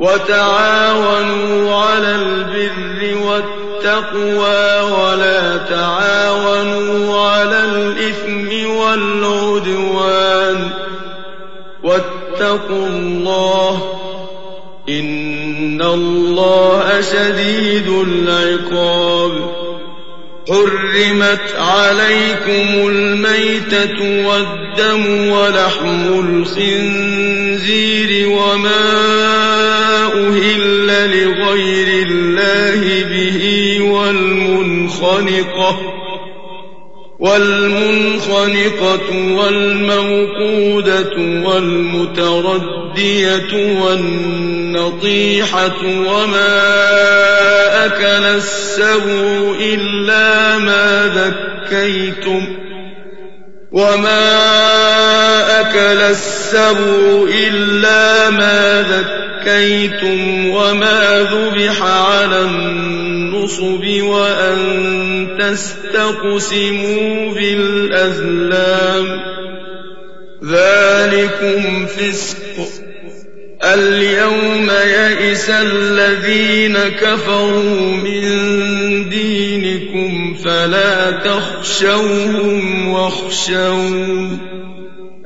وتعاونوا على البر والتقوى ولا تعاونوا على الإثم والعدوان واتقوا الله إن الله شديد العقاب حرمت عليكم الميتة والدم ولحم الخنزير وما أهل لغير الله به والمنخنقة والمنخنقة والموقودة والمتردية والنطيحة وما أكل السبع إلا ما ذكيتم وما أكل السبع إلا ما ذكيتم. وما ذبح على النصب وأن تستقسموا بالأزلام ذلكم فسق اليوم يئس الذين كفروا من دينكم فلا تخشوهم واخشون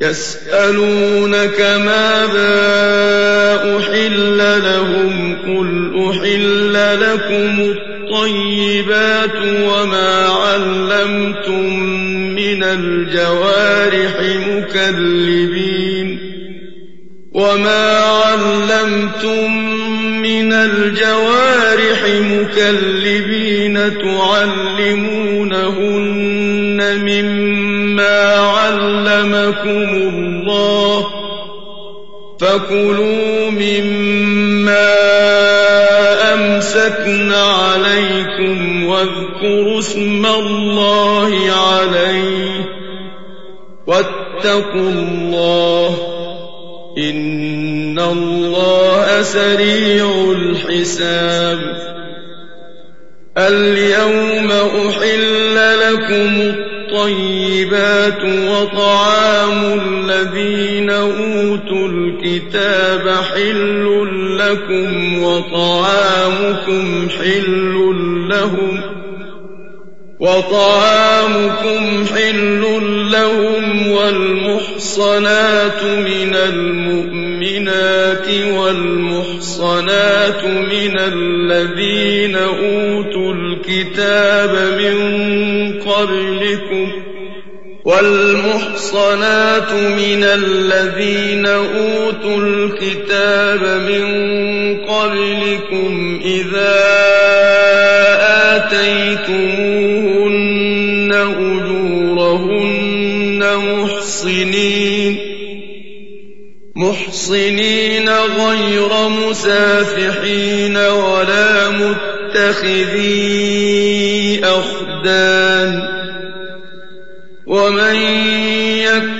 يسألونك ماذا أحل لهم قل أحل لكم الطيبات وما علمتم من الجوارح مكلبين وما علمتم من الجوارح مكلبين تعلمونهن مما علمكم الله فكلوا مما أمسكن عليكم واذكروا اسم الله عليه واتقوا الله إن الله سريع الحساب اليوم أحل لكم الطيبات وطعام الذين أوتوا الكتاب حل لكم وطعامكم حل لهم وطعامكم حل لهم والمحصنات من المؤمنات والمحصنات من الذين أوتوا الكتاب من قبلكم والمحصنات من الذين أوتوا الكتاب من قبلكم إذا آتيتموهن أجورهن محصنين محصنين غير مسافحين ولا متخذي أخدان. ومن يكفر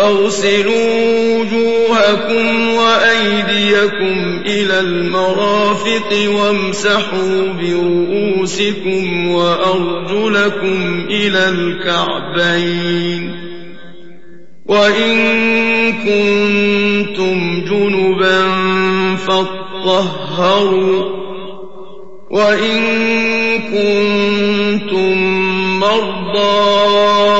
فاغسلوا وجوهكم وأيديكم إلى المرافق وامسحوا برؤوسكم وأرجلكم إلى الكعبين وإن كنتم جنبا فاطهروا وإن كنتم مرضى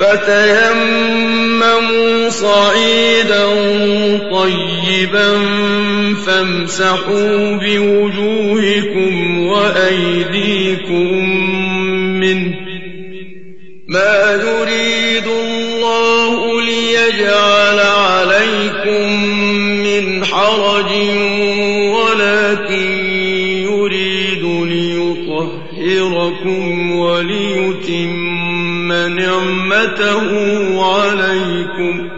فتيمموا صعيدا طيبا فامسحوا بوجوهكم وأيديكم منه. ما يريد الله ليجعل عليكم من حرج نعمته عليكم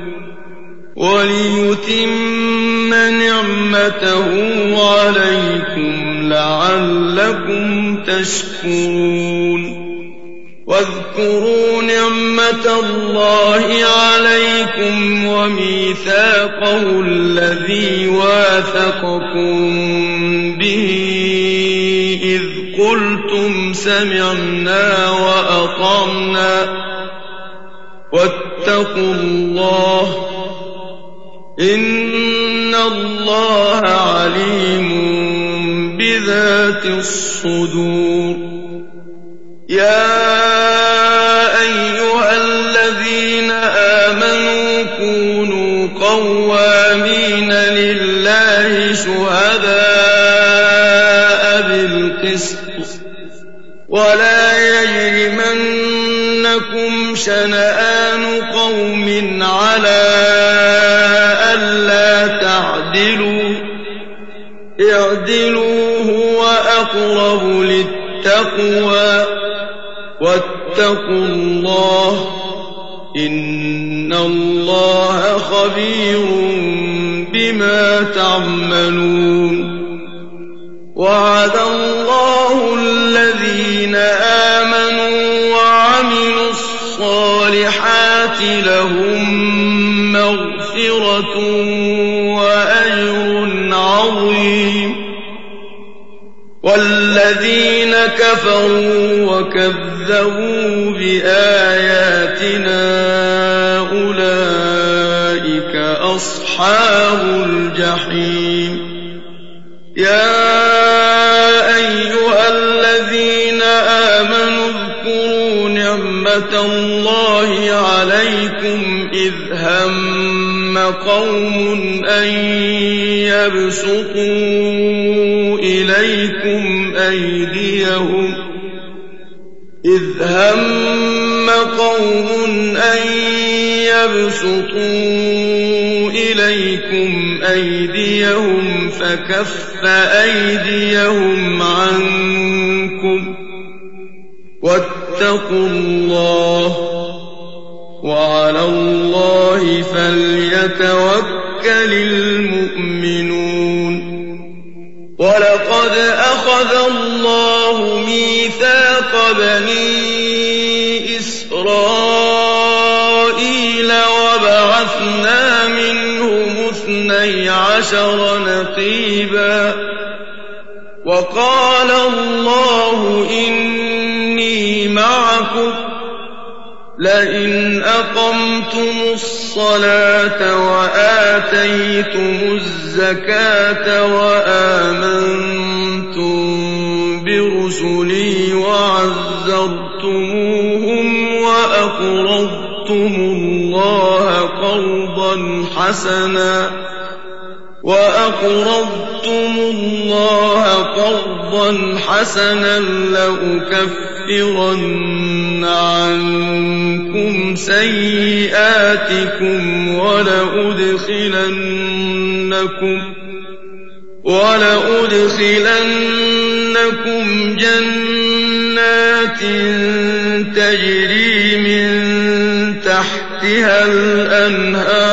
وليتم نعمته عليكم لعلكم تشكرون. واذكروا نعمة الله عليكم وميثاقه الذي واثقكم به. إذ قلتم سمعنا وأطعنا واتقوا الله إن الله عليم بذات الصدور. يا أيها الذين آمنوا كونوا قوامين لله شهداء بالقسط. ولا يجرمنكم شنآن قوم على ألا تعدلوا اعدلوا هو أقرب للتقوى واتقوا الله إن الله خبير بما تعملون وعد الله الذين آمنوا لهم مغفرة وأجر عظيم. والذين كفروا وكذبوا بآياتنا أولئك أصحاب الجحيم. يا أيها الذين آمنوا اذكروا نعمة الله عليكم إذ هم قوم أن يبسطوا إليكم أيديهم إذ هم قوم أن يبسطوا إليكم أيديهم فكف أيديهم عنكم واتقوا الله وعلى الله فليتوكل المؤمنون. ولقد أخذ الله ميثاق بني إسرائيل وبعثنا منهم اثني عشر نقيبا. وقال الله إني معكم لئن أقمتم الصلاة وآتيتم الزكاة وآمنتم برسلي وعزرتموهم وأقرضتم الله قرضا حسنا وأقرضتم الله قرضا حسنا لأكفرن عنكم سيئاتكم ولأدخلنكم ولأدخلنكم جنات تجري من تحتها الأنهار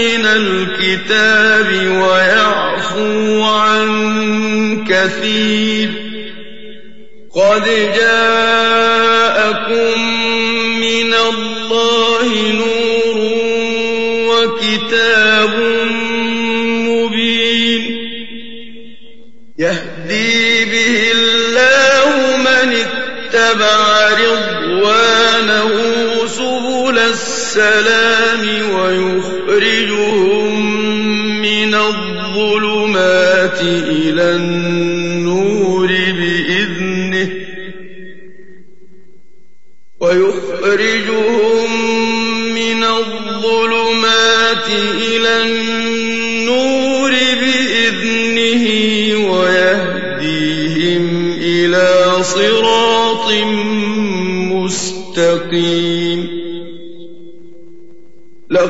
من الكتاب ويعفو عن كثير. قد جاءكم من الله نور وكتاب مبين. يهدي به الله من اتبع رضوانه سبل السلام ويخرجهم من الظلمات إلى النور بإذنه ويخرجهم من الظلمات إلى النور بإذنه ويهديهم إلى صراط مستقيم.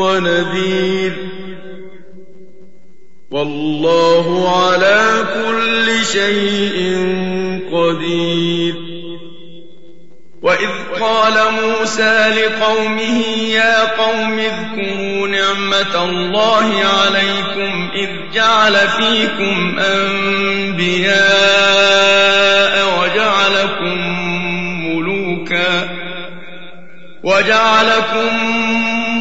ونذير. والله على كل شيء قدير. وإذ قال موسى لقومه يا قوم اذكروا نعمة الله عليكم إذ جعل فيكم أنبياء وجعلكم ملوكا وجعلكم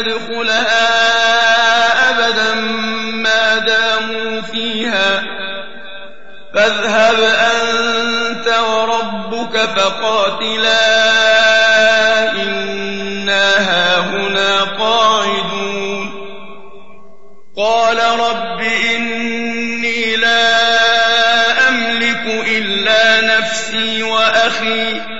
ندخلها أبدا ما داموا فيها. فاذهب أنت وربك فقاتلا إنا هاهنا قاعدون. قال رب إني لا أملك إلا نفسي وأخي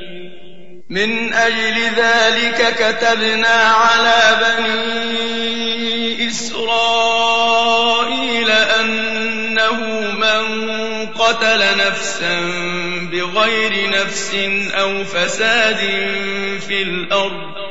من أجل ذلك كتبنا على بني إسرائيل أنه من قتل نفسا بغير نفس أو فساد في الأرض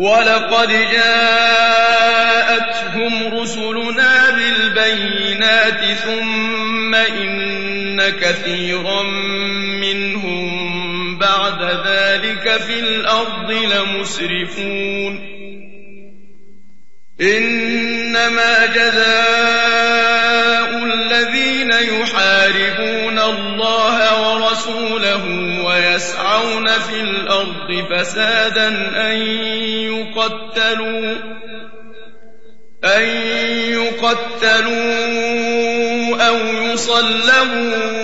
ولقد جاءتهم رسلنا بالبينات ثم إن كثيرا منهم بعد ذلك في الأرض لمسرفون. إنما جزاء الذين يحاربون الله ورسوله ويسعون في الأرض فسادا أن يقتلوا أن يقتلوا أو يصلبوا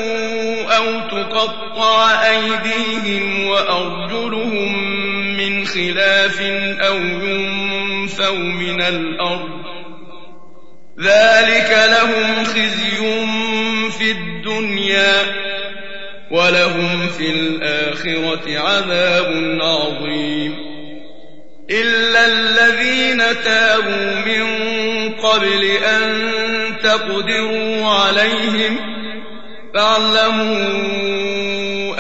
أو تقطع أيديهم وأرجلهم من خلاف أو ينفوا من الأرض. ذلك لهم خزي في الدنيا ولهم في الآخرة عذاب عظيم. إلا الذين تابوا من قبل أن تقدروا عليهم فاعلموا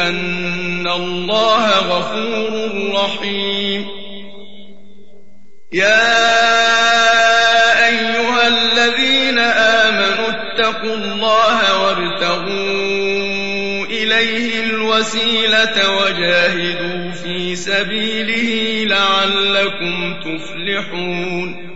أن الله غفور رحيم يا أيها الذين آمنوا اتقوا الله وابتغوا إليه الوسيلة وجاهدوا في سبيله لعلكم تفلحون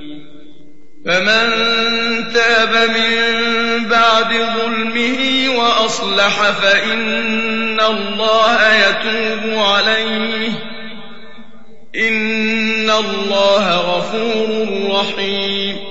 فمن تاب من بعد ظلمه وأصلح فإن الله يتوب عليه. إن الله غفور رحيم.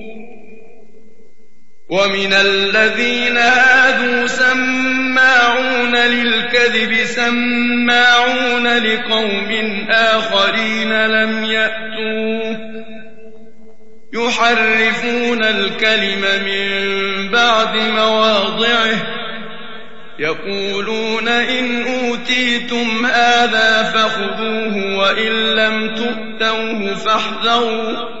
ومن الذين هادوا سماعون للكذب سماعون لقوم آخرين لم يأتوك يحرفون الكلم من بعد مواضعه. يقولون إن أوتيتم هذا فخذوه وإن لم تؤتوه فاحذروا.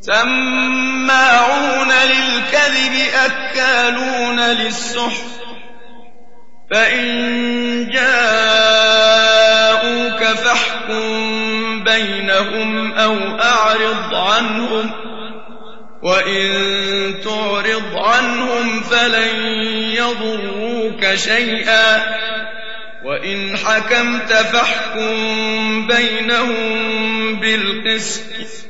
سماعون للكذب أكالون للسحت فإن جاءوك فاحكم بينهم أو أعرض عنهم وإن تعرض عنهم فلن يضروك شيئا. وإن حكمت فاحكم بينهم بالقسط.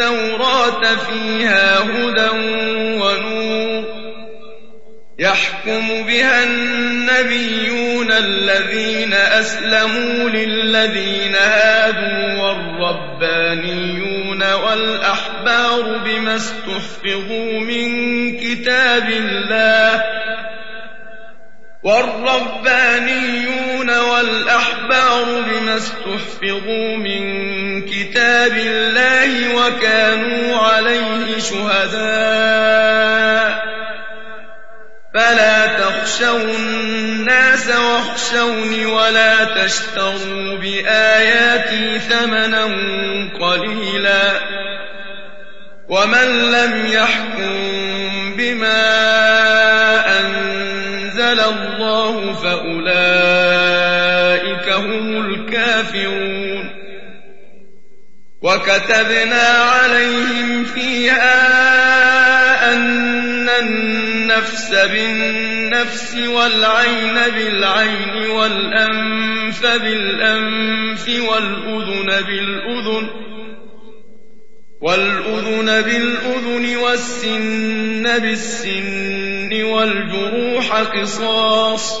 التوراة فيها هدى ونور يحكم بها النبيون الذين أسلموا للذين هادوا والربانيون والأحبار بما استحفظوا من كتاب الله والربانيون والأحبار بما استحفظوا من كتاب الله وكانوا عليه شهداء. فلا تخشوا الناس واخشوني ولا تشتروا بآياتي ثمنا قليلا. ومن لم يحكم بما أنزل الله فأولئك هم الكافرون. وكتبنا عليهم فيها أن النفس بالنفس والعين بالعين والأنف بالأنف والأذن بالأذن والأذن بالأذن والسن بالسن والجروح قصاص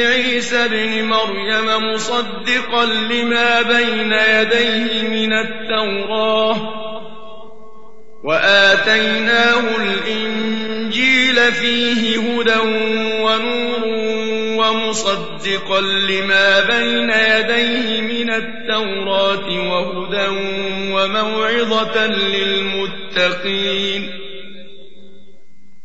بعيسى ابن مريم مصدقا لما بين يديه من التوراه وآتيناه الإنجيل فيه هدى ونور مصدقا لما بين يديه من التوراة وهدى وموعظة للمتقين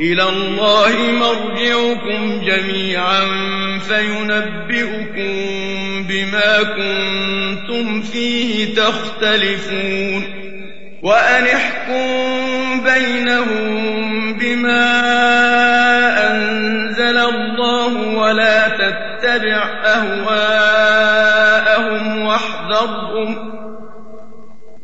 إلى الله مرجعكم جميعا فينبئكم بما كنتم فيه تختلفون وأن احكم بينهم بما أنزل الله ولا تتبع أهواءهم واحذرهم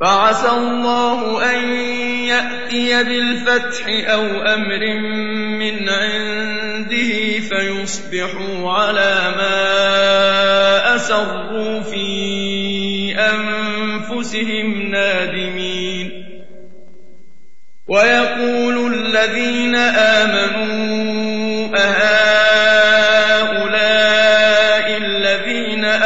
فعسى الله أن يأتي بالفتح أو أمر من عنده فيصبحوا على ما أسروا في أنفسهم نادمين. ويقول الذين آمنوا أهؤلاء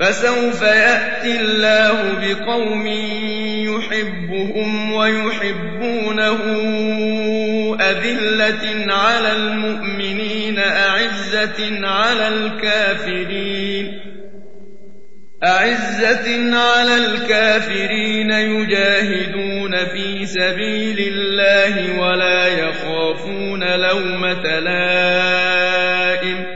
فسوف يأتي الله بقوم يحبهم ويحبونه أذلة على المؤمنين أعزة على الكافرين. أعزة على الكافرين يجاهدون في سبيل الله ولا يخافون لومة لائم.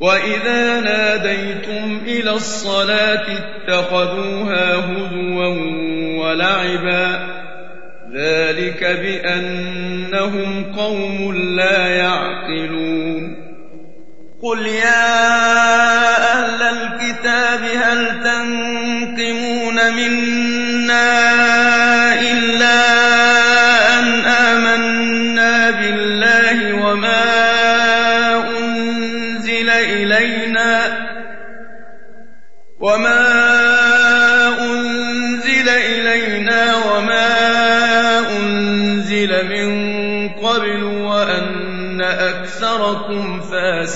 وإذا ناديتم إلى الصلاة اتخذوها هزوا ولعبا ذلك بأنهم قوم لا يعقلون قل يا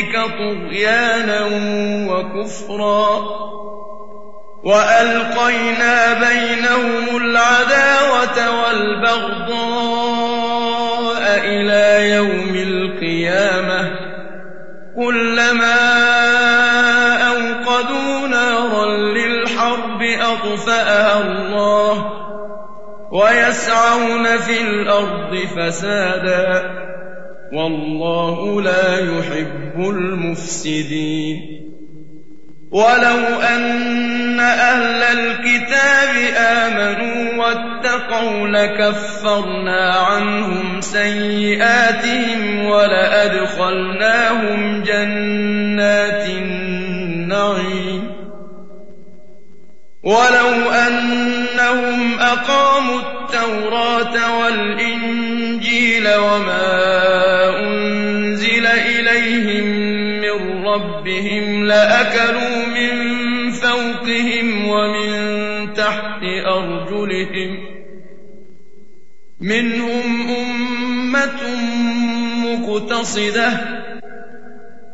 ربك طغيانا وكفرا وألقينا بينهم العداوة والبغضاء إلى يوم القيامة كلما أوقدوا نارا للحرب أطفأها الله ويسعون في الأرض فسادا والله لا يحب المفسدين. ولو أن أهل الكتاب آمنوا واتقوا لكفرنا عنهم سيئاتهم ولأدخلناهم جنات النعيم. ولو أنهم أقاموا التوراة والإنجيل وما أنزل إليهم من ربهم لأكلوا من فوقهم ومن تحت أرجلهم منهم أمة مقتصدة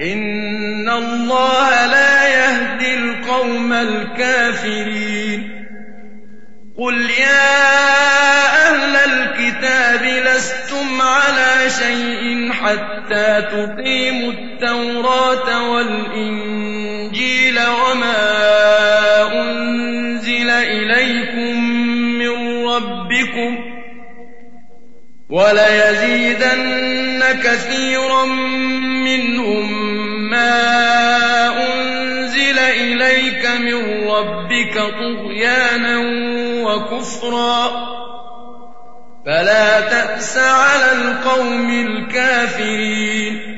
إن الله لا يهدي القوم الكافرين. قل يا أهل الكتاب لستم على شيء حتى تقيموا التوراة والإنجيل وما أنزل إليكم من ربكم وليزيدن كثيرا منهم ما أنزل إليك من ربك طغيانا وكفرا. فلا تأس على القوم الكافرين.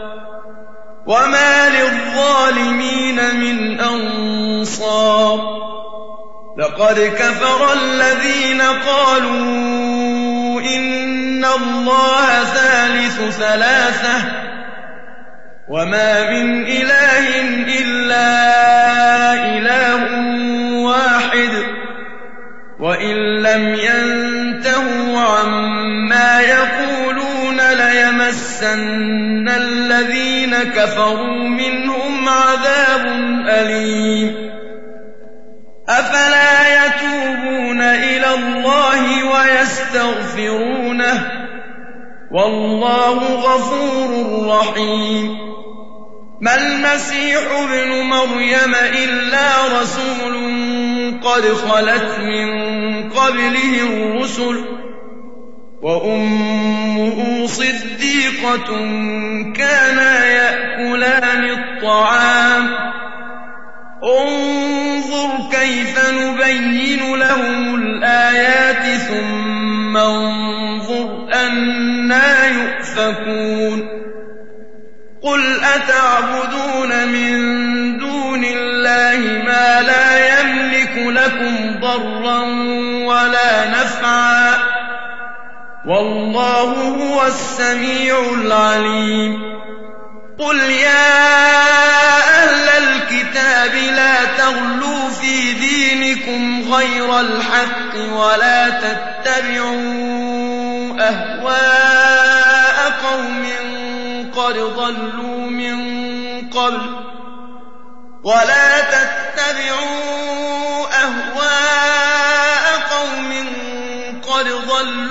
وما للظالمين من أنصار لقد كفر الذين قالوا إن الله ثالث ثلاثة وما من إله إلا إله واحد وإن لم ينتهوا عما يقولون ليمسن الذين كفروا منهم عذاب أليم. أفلا يتوبون إلى الله ويستغفرونه؟ والله غفور رحيم. ما المسيح ابن مريم إلا رسول قد خلت من قبله الرسل وأمه صديقة كانا يأكلان الطعام. انظر كيف نبين لهم الآيات ثم انظر أنا يؤفكون. قل أتعبدون من دون الله ما لا يملك لكم ضرا ولا نفعا. والله هو السميع العليم. قل يا أهل الكتاب لا تغلوا في دينكم غير الحق ولا تتبعوا أهواء قوم قد ضلوا من قبل ولا تتبعوا أهواء قوم قد ضلوا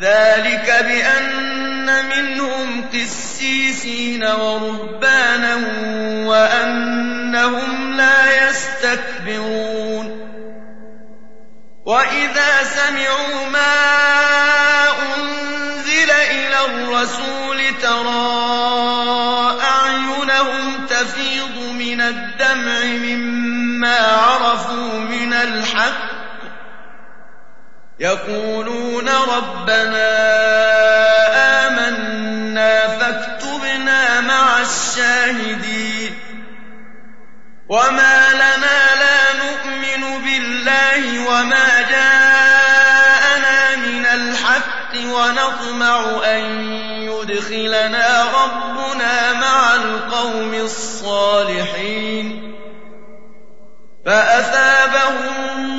ذلك بأن منهم قسيسين ورهبانا وأنهم لا يستكبرون. وإذا سمعوا ما أنزل إلى الرسول ترى أعينهم تفيض من الدمع مما عرفوا من الحق. يقولون ربنا آمنا فاكتبنا مع الشاهدين وما لنا لا نؤمن بالله وما جاءنا من الحق ونطمع أن يدخلنا ربنا مع القوم الصالحين فأثابهم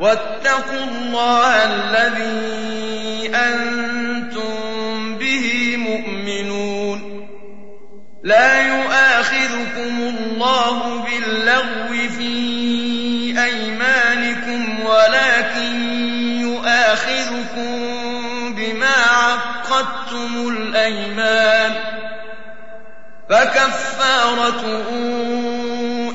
واتقوا الله الذي أنتم به مؤمنون. لا يؤاخذكم الله باللغو في أيمانكم ولكن يؤاخذكم بما عقدتم الأيمان. فكفارته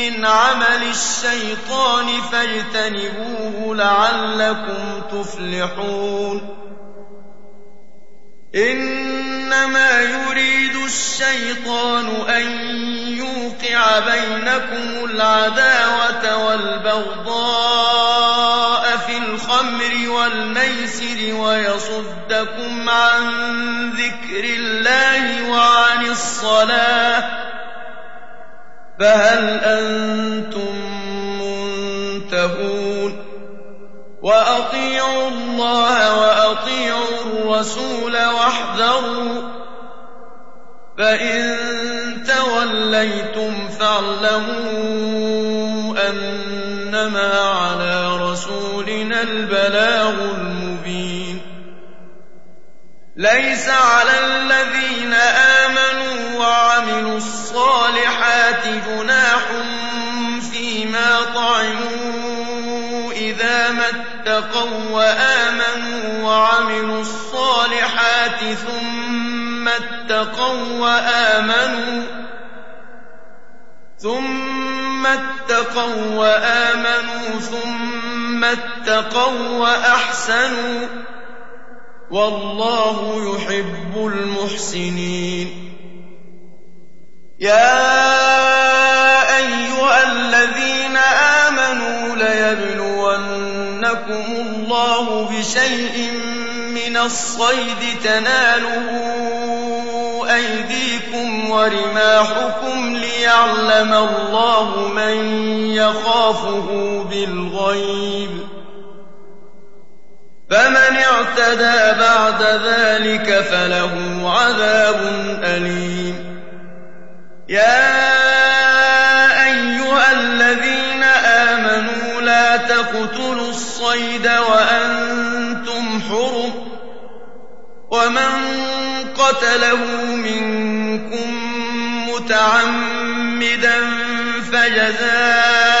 من عمل الشيطان فاجتنبوه لعلكم تفلحون. إنما يريد الشيطان أن يوقع بينكم العداوة والبغضاء في الخمر والميسر ويصدكم عن ذكر الله وعن الصلاة فهل أنتم منتهون؟ وأطيعوا الله وأطيعوا الرسول واحذروا. فإن توليتم فاعلموا أنما على رسولنا البلاغ المبين. ليس على الذين آمنوا وعملوا الصالحات جناح فيما طعموا إذا ما اتقوا وآمنوا وعملوا الصالحات ثم اتقوا وآمنوا ثم اتقوا وآمنوا ثم اتقوا وأحسنوا والله يحب المحسنين. يا أيها الذين آمنوا ليبلونكم الله بشيء من الصيد تناله أيديكم ورماحكم ليعلم الله من يخافه بالغيب. فمن اعتدى بعد ذلك فله عذاب أليم. يا أيها الذين آمنوا لا تقتلوا الصيد وأنتم حرم ومن قتله منكم متعمدا فجزاء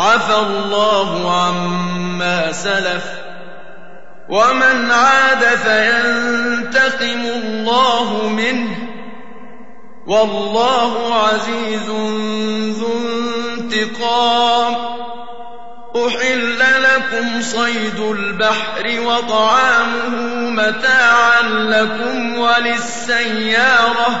عفى الله عما سلف ومن عاد فينتقم الله منه والله عزيز ذو انتقام أحل لكم صيد البحر وطعامه متاعا لكم وللسيارة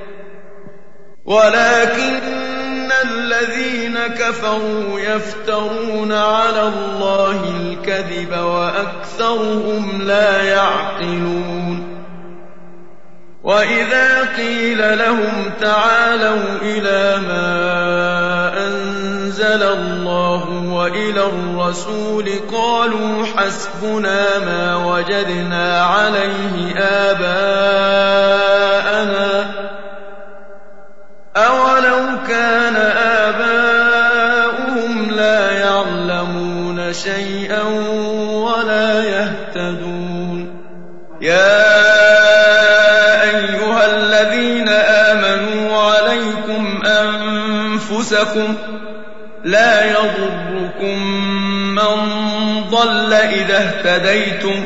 ولكن الذين كفروا يفترون على الله الكذب وأكثرهم لا يعقلون. وإذا قيل لهم تعالوا إلى ما أنزل الله وإلى الرسول قالوا حسبنا ما وجدنا عليه آباءنا أولو كان آباؤهم لا يعلمون شيئا ولا يهتدون يا أيها الذين آمنوا عليكم أنفسكم لا يضركم من ضل إذا اهتديتم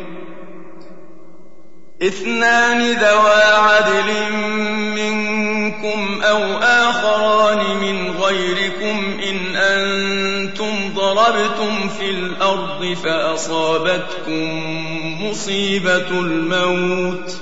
اثنان ذوى عدل منكم أو آخران من غيركم إن أنتم ضربتم في الأرض فأصابتكم مصيبة الموت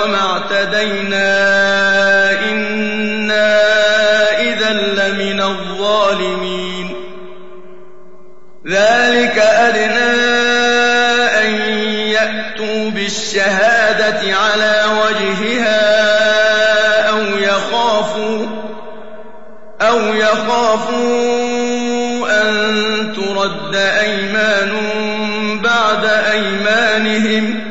اعتدينا إنا إذا لمن الظالمين ذلك أدنى أن يأتوا بالشهادة على وجهها أو يخافوا أو يخافوا أن ترد أيمان بعد أيمانهم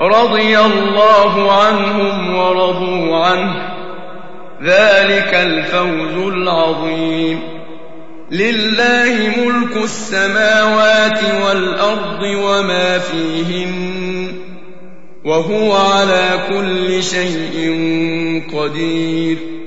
رضي الله عنهم ورضوا عنه. ذلك الفوز العظيم. لله ملك السماوات والأرض وما فيهن وهو على كل شيء قدير.